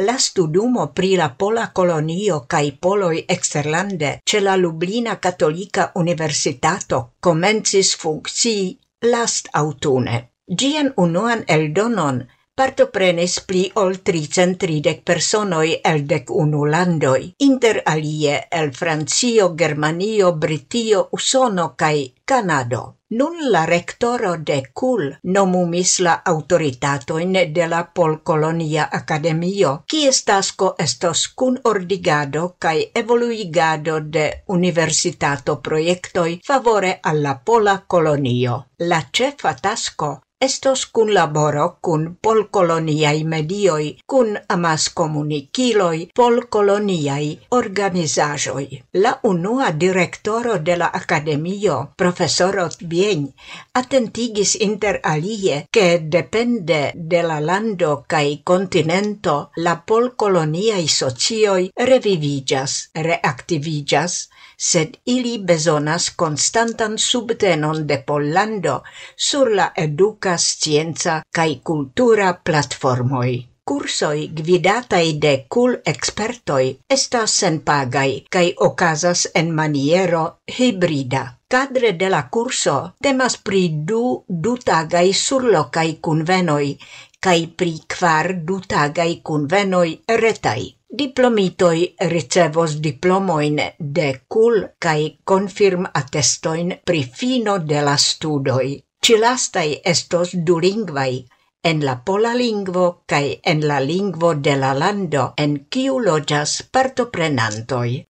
La studumo pri la pola colonio kaj poloi eksterlande ce la Lublina Katolika Universitato comencis funkcii last autune. Gien unuan eldonon partoprenis pli ol 330 personoi el dec unu landoi, inter alie el Francio, Germanio, Britio, Usono cae Canado. Nun la rectoro de CUL nomumis la autoritatoin de la Polcolonia Academio, kies tasko estos cun ordigado cae evoluigado de universitato proiectoi favore alla Pola Colonio. La cefa tasco estos cun laboro cun polcoloniai medioi, cun amas comuniciloi polcoloniai organizajoi. La unua directoro de la Academio, professor Bien, attentigis inter alie che depende de la lando cae continento la polcoloniai socioi revivigas, reactivigas, sed ili besonas constantan subtenon de Pollando sur la educa scienza cae cultura platformoi. Cursoi gvidatai de cul expertoi estas senpagai cae ocasas en maniero hybrida. Cadre de la curso temas pri du dutagai surlocai convenoi cae pri kvar dutagai convenoi retai. Diplomitoi ricevos diplomoin de cul cae confirm attestoin pri fino de la studoi. Cilastai estos du lingvai, en la pola lingvo cae en la lingvo de la lando en kiu loĝas partoprenantoj.